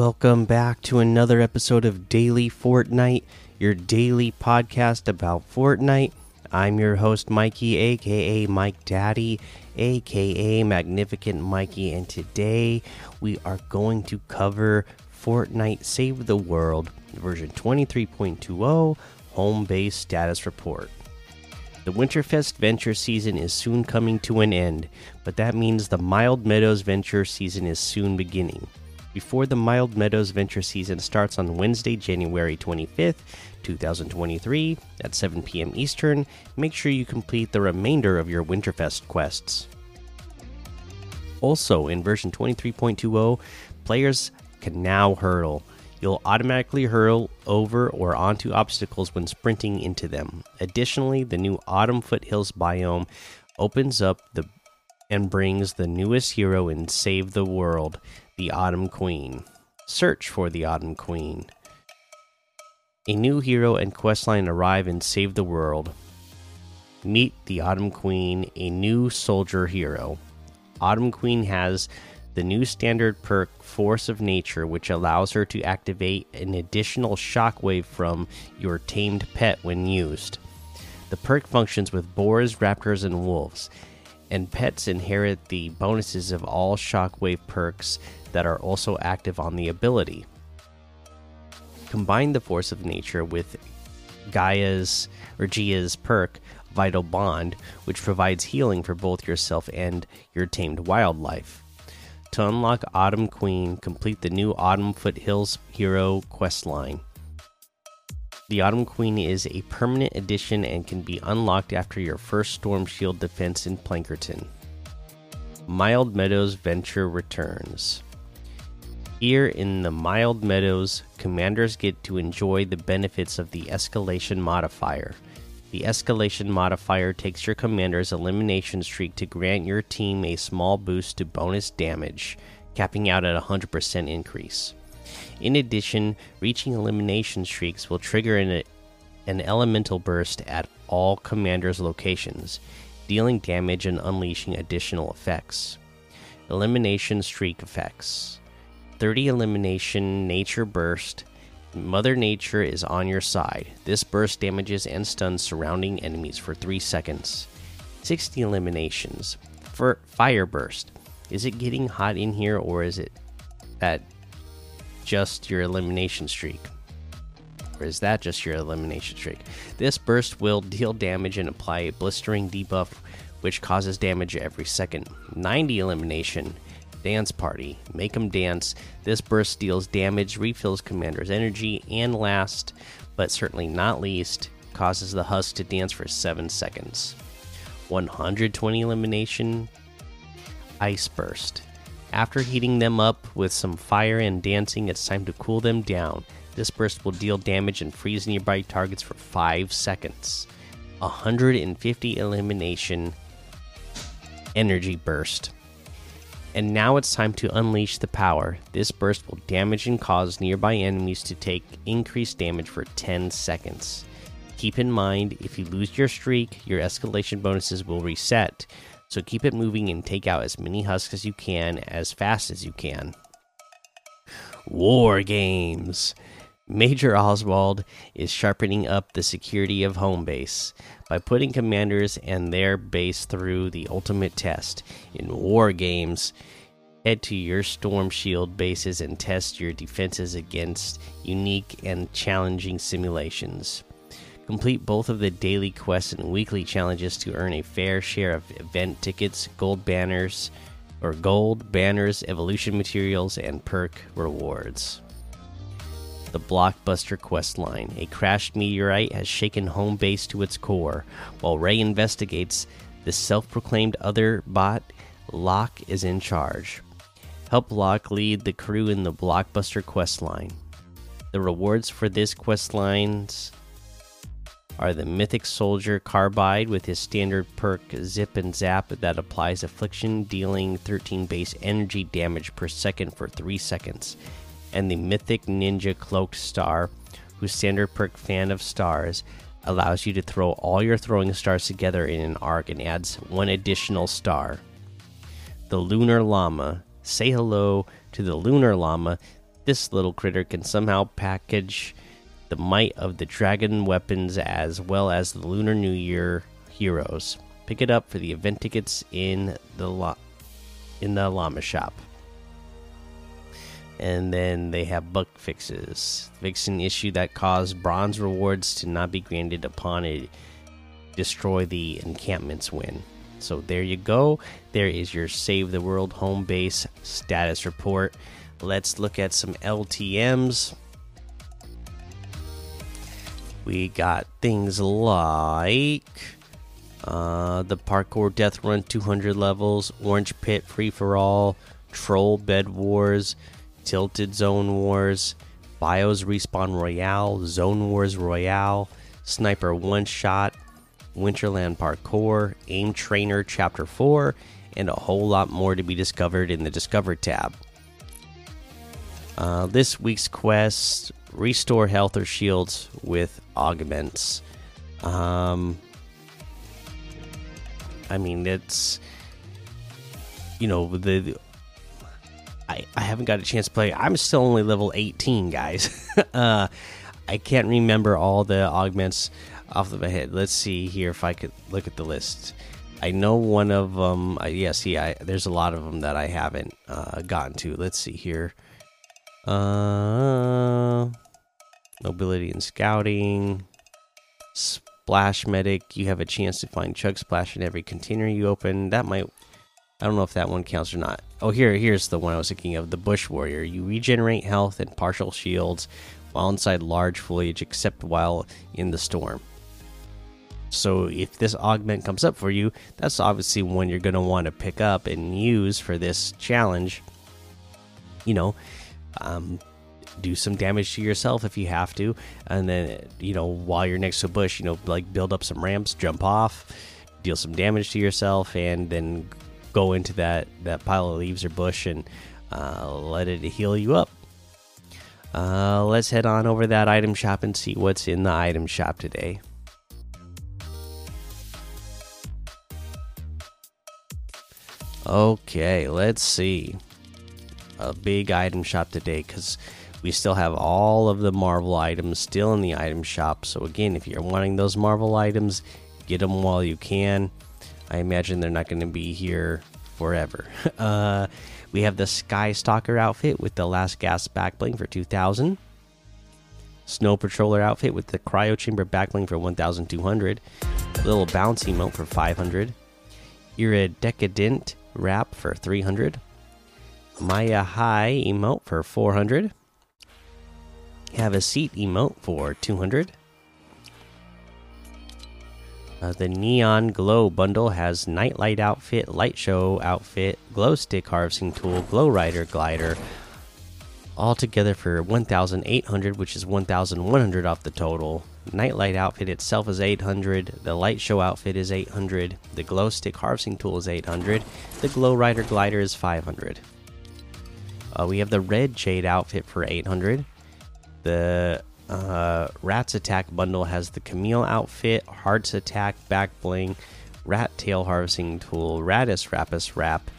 Welcome back to another episode of Daily Fortnite, your daily podcast about Fortnite. I'm your host, Mikey, aka Mike Daddy, aka Magnificent Mikey, and today we are going to cover Fortnite Save the World version 23.20 home base status report. The Winterfest Venture season is soon coming to an end, but that means the Mild Meadows Venture season is soon beginning before the Mild Meadows Venture season starts on Wednesday, January 25th, 2023 at 7 p.m. Eastern. Make sure you complete the remainder of your Winterfest quests. Also, in version 23.20, players can now hurl. You'll automatically hurl over or onto obstacles when sprinting into them. Additionally, the new Autumn Foothills biome opens up the and brings the newest hero in Save the World, the Autumn Queen. Search for the Autumn Queen. A new hero and questline arrive and save the world. Meet the Autumn Queen, a new soldier hero. Autumn Queen has the new standard perk Force of Nature, which allows her to activate an additional shockwave from your tamed pet when used. The perk functions with boars, raptors, and wolves, and pets inherit the bonuses of all shockwave perks that are also active on the ability. Combine the force of nature with Gaia's or Gia's perk, Vital Bond, which provides healing for both yourself and your tamed wildlife. To unlock Autumn Queen, complete the new Autumn Foothills Hero quest line. The Autumn Queen is a permanent addition and can be unlocked after your first Storm Shield defense in Plankerton. Mild Meadows Venture returns. Here in the Mild Meadows, commanders get to enjoy the benefits of the Escalation modifier. The Escalation modifier takes your commander's elimination streak to grant your team a small boost to bonus damage, capping out at a 100% increase. In addition, reaching elimination streaks will trigger an, an elemental burst at all commanders' locations, dealing damage and unleashing additional effects. Elimination streak effects. 30 elimination nature burst. Mother Nature is on your side. This burst damages and stuns surrounding enemies for 3 seconds. 60 eliminations. For fire burst. Is it getting hot in here or is it that just your elimination streak? Or is that just your elimination streak? This burst will deal damage and apply a blistering debuff which causes damage every second. 90 elimination Dance Party. Make them dance. This burst deals damage, refills commander's energy, and last, but certainly not least, causes the husk to dance for 7 seconds. 120 elimination Ice Burst. After heating them up with some fire and dancing, it's time to cool them down. This burst will deal damage and freeze nearby targets for 5 seconds. 150 elimination Energy Burst. And now it's time to unleash the power. This burst will damage and cause nearby enemies to take increased damage for 10 seconds. Keep in mind, if you lose your streak, your escalation bonuses will reset. So keep it moving and take out as many husks as you can as fast as you can. War Games. Major Oswald is sharpening up the security of home base by putting commanders and their base through the ultimate test. In war games, head to your Storm Shield bases and test your defenses against unique and challenging simulations. Complete both of the daily quests and weekly challenges to earn a fair share of event tickets, gold banners, or gold banners, evolution materials, and perk rewards the Blockbuster quest line. A crashed meteorite has shaken home base to its core. While Ray investigates, the self proclaimed other bot, Lok, is in charge. Help Lok lead the crew in the Blockbuster quest line. The rewards for this quest lines are the Mythic Soldier Carbide with his standard perk Zip and Zap that applies affliction, dealing 13 base energy damage per second for 3 seconds and the Mythic Ninja Cloaked Star, whose standard perk Fan of Stars allows you to throw all your throwing stars together in an arc and adds one additional star. The Lunar Llama. Say hello to the Lunar Llama. this little critter can somehow package the might of the dragon weapons as well as the Lunar New Year heroes. Pick it up for the event tickets in the in the llama shop. And then they have bug fixes. Vixen issue that caused bronze rewards to not be granted upon it. destroy the encampments win. So there you go. There is your Save the World home base status report. Let's look at some LTMs. We got things like uh, the Parkour Death Run 200 levels, Orange Pit Free for All, Troll Bed Wars, Tilted Zone Wars, Bios Respawn Royale, Zone Wars Royale, Sniper One Shot, Winterland Parkour, Aim Trainer Chapter 4, and a whole lot more to be discovered in the Discover tab. Uh, this week's quest restore health or shields with augments. Um, I mean, it's you know the, the I I haven't got a chance to play. I'm still only level 18, guys. uh, I can't remember all the augments off of my head. Let's see here if I could look at the list. I know one of them. Uh, yeah, see, I, there's a lot of them that I haven't uh, gotten to. Let's see here. Uh, mobility and scouting, splash medic. You have a chance to find chug splash in every container you open. That might. I don't know if that one counts or not. Oh, here, here's the one I was thinking of. The bush warrior. You regenerate health and partial shields while inside large foliage, except while in the storm. So if this augment comes up for you, that's obviously one you're going to want to pick up and use for this challenge. You know, um, do some damage to yourself if you have to, and then you know while you're next to a bush, you know, like build up some ramps, jump off, deal some damage to yourself, and then go into that that pile of leaves or bush and uh, let it heal you up. Uh, let's head on over that item shop and see what's in the item shop today. Okay, let's see. A big item shop today because we still have all of the Marvel items still in the item shop. So, again, if you're wanting those Marvel items, get them while you can. I imagine they're not going to be here forever. Uh, we have the Sky Stalker outfit with the last gas backbling for 2000. Snow Patroller outfit with the Cryo Chamber backbling for 1200. Little bouncy emote for 500. Iridescent wrap for 300. Maya High emote for 400. Have a seat emote for 200. Uh, the Neon Glow bundle has Nightlight outfit, Light Show outfit, Glow Stick harvesting tool, Glow Rider glider, all together for 1,800, which is 1,100 off the total. Nightlight outfit itself is 800. The Light Show outfit is 800. The Glow Stick harvesting tool is 800. The Glow Rider glider is 500. Uh, we have the Red Jade outfit for 800. The uh, Rat's Attack bundle has the Camille outfit, Heart's Attack back bling, Rat Tail harvesting tool, Ratus Rapus wrap,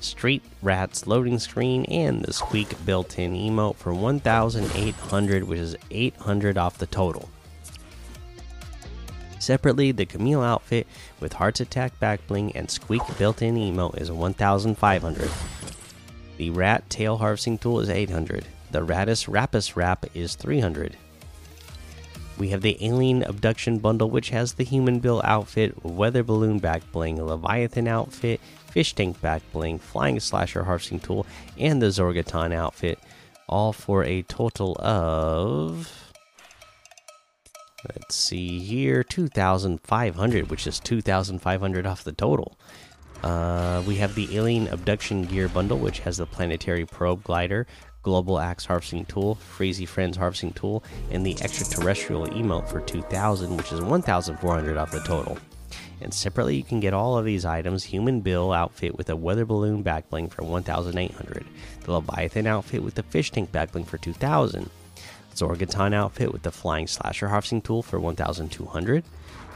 Street Rats loading screen, and the Squeak built in emote for 1,800, which is 800 off the total. Separately, the Camille outfit with Heart's Attack back bling and Squeak built in emote is 1,500. The Rat Tail harvesting tool is 800. The Ratus Rapus wrap is 300. We have the Alien Abduction Bundle, which has the Human Bill outfit, Weather Balloon back bling, Leviathan outfit, Fish Tank back bling, Flying Slasher harvesting tool, and the Zorgoton outfit, all for a total of. Let's see here, 2,500, which is 2,500 off the total. Uh, we have the Alien Abduction Gear Bundle, which has the Planetary Probe Glider, Global Axe Harvesting Tool, Freezy Friends Harvesting Tool, and the Extraterrestrial Emote for 2000, which is 1400 off the total. And separately, you can get all of these items Human Bill outfit with a weather balloon backbling for 1800, the Leviathan outfit with the fish tank backbling for 2000, Zorgoton outfit with the Flying Slasher Harvesting Tool for 1200,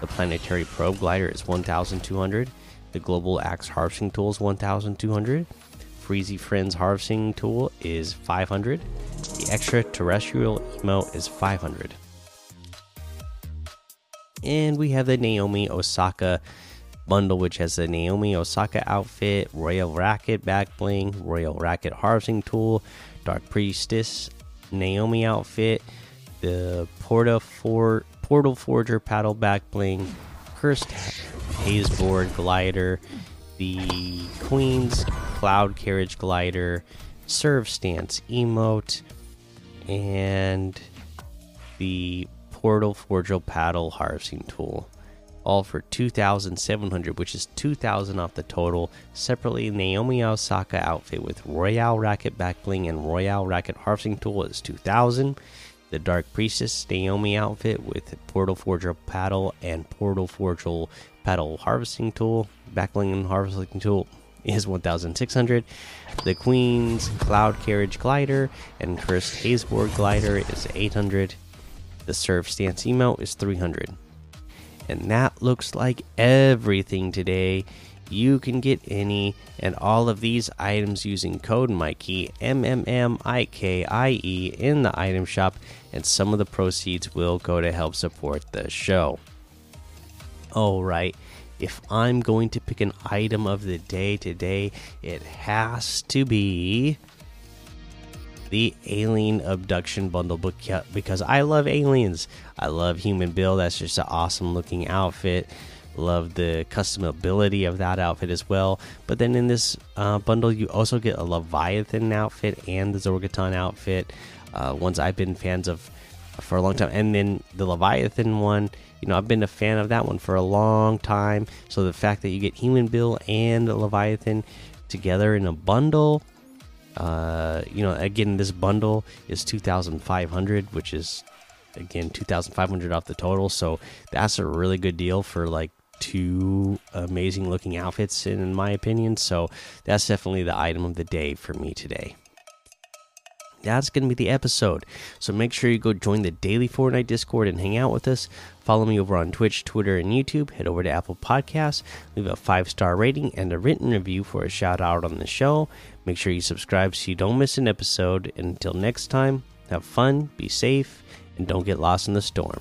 the Planetary Probe Glider is 1200, the Global Axe Harvesting Tool is 1200. Freezy Friends Harvesting Tool is 500. The extraterrestrial emote is 500. And we have the Naomi Osaka bundle, which has the Naomi Osaka outfit, Royal Racket back bling, Royal Racket harvesting tool, Dark Priestess Naomi outfit, the Porta For Portal Forger paddle back bling, Cursed Hazeboard glider, the Queen's Cloud Carriage glider, Serve Stance emote, and the Portal Forger paddle harvesting tool. All for 2700 which is 2000 off the total separately naomi osaka outfit with royale racket backbling and royale racket harvesting tool is 2000 the dark priestess naomi outfit with portal forger paddle and portal forger paddle harvesting tool. Backbling and harvesting tool is 1600 the queen's cloud carriage glider and cursed hazeboard glider is 800 the serve stance emote is 300 and that looks like everything today. You can get any and all of these items using code Mikey M M M I K I E in the item shop, and some of the proceeds will go to help support the show. All right, if I'm going to pick an item of the day today, it has to be the Alien Abduction Bundle book because I love aliens. I love Human Bill. That's just an awesome looking outfit. Love the customability of that outfit as well. But then in this uh, bundle, you also get a Leviathan outfit and the Zorgoton outfit. Uh, ones I've been fans of for a long time. And then the Leviathan one, you know, I've been a fan of that one for a long time. So the fact that you get Human Bill and Leviathan together in a bundle uh, you know, again, this bundle is two thousand five hundred, which is again two thousand five hundred off the total. So that's a really good deal for like two amazing looking outfits, in my opinion. So that's definitely the item of the day for me today. That's going to be the episode. So make sure you go join the daily Fortnite Discord and hang out with us. Follow me over on Twitch, Twitter, and YouTube. Head over to Apple Podcasts, leave a five star rating and a written review for a shout out on the show. Make sure you subscribe so you don't miss an episode. And until next time, have fun, be safe, and don't get lost in the storm.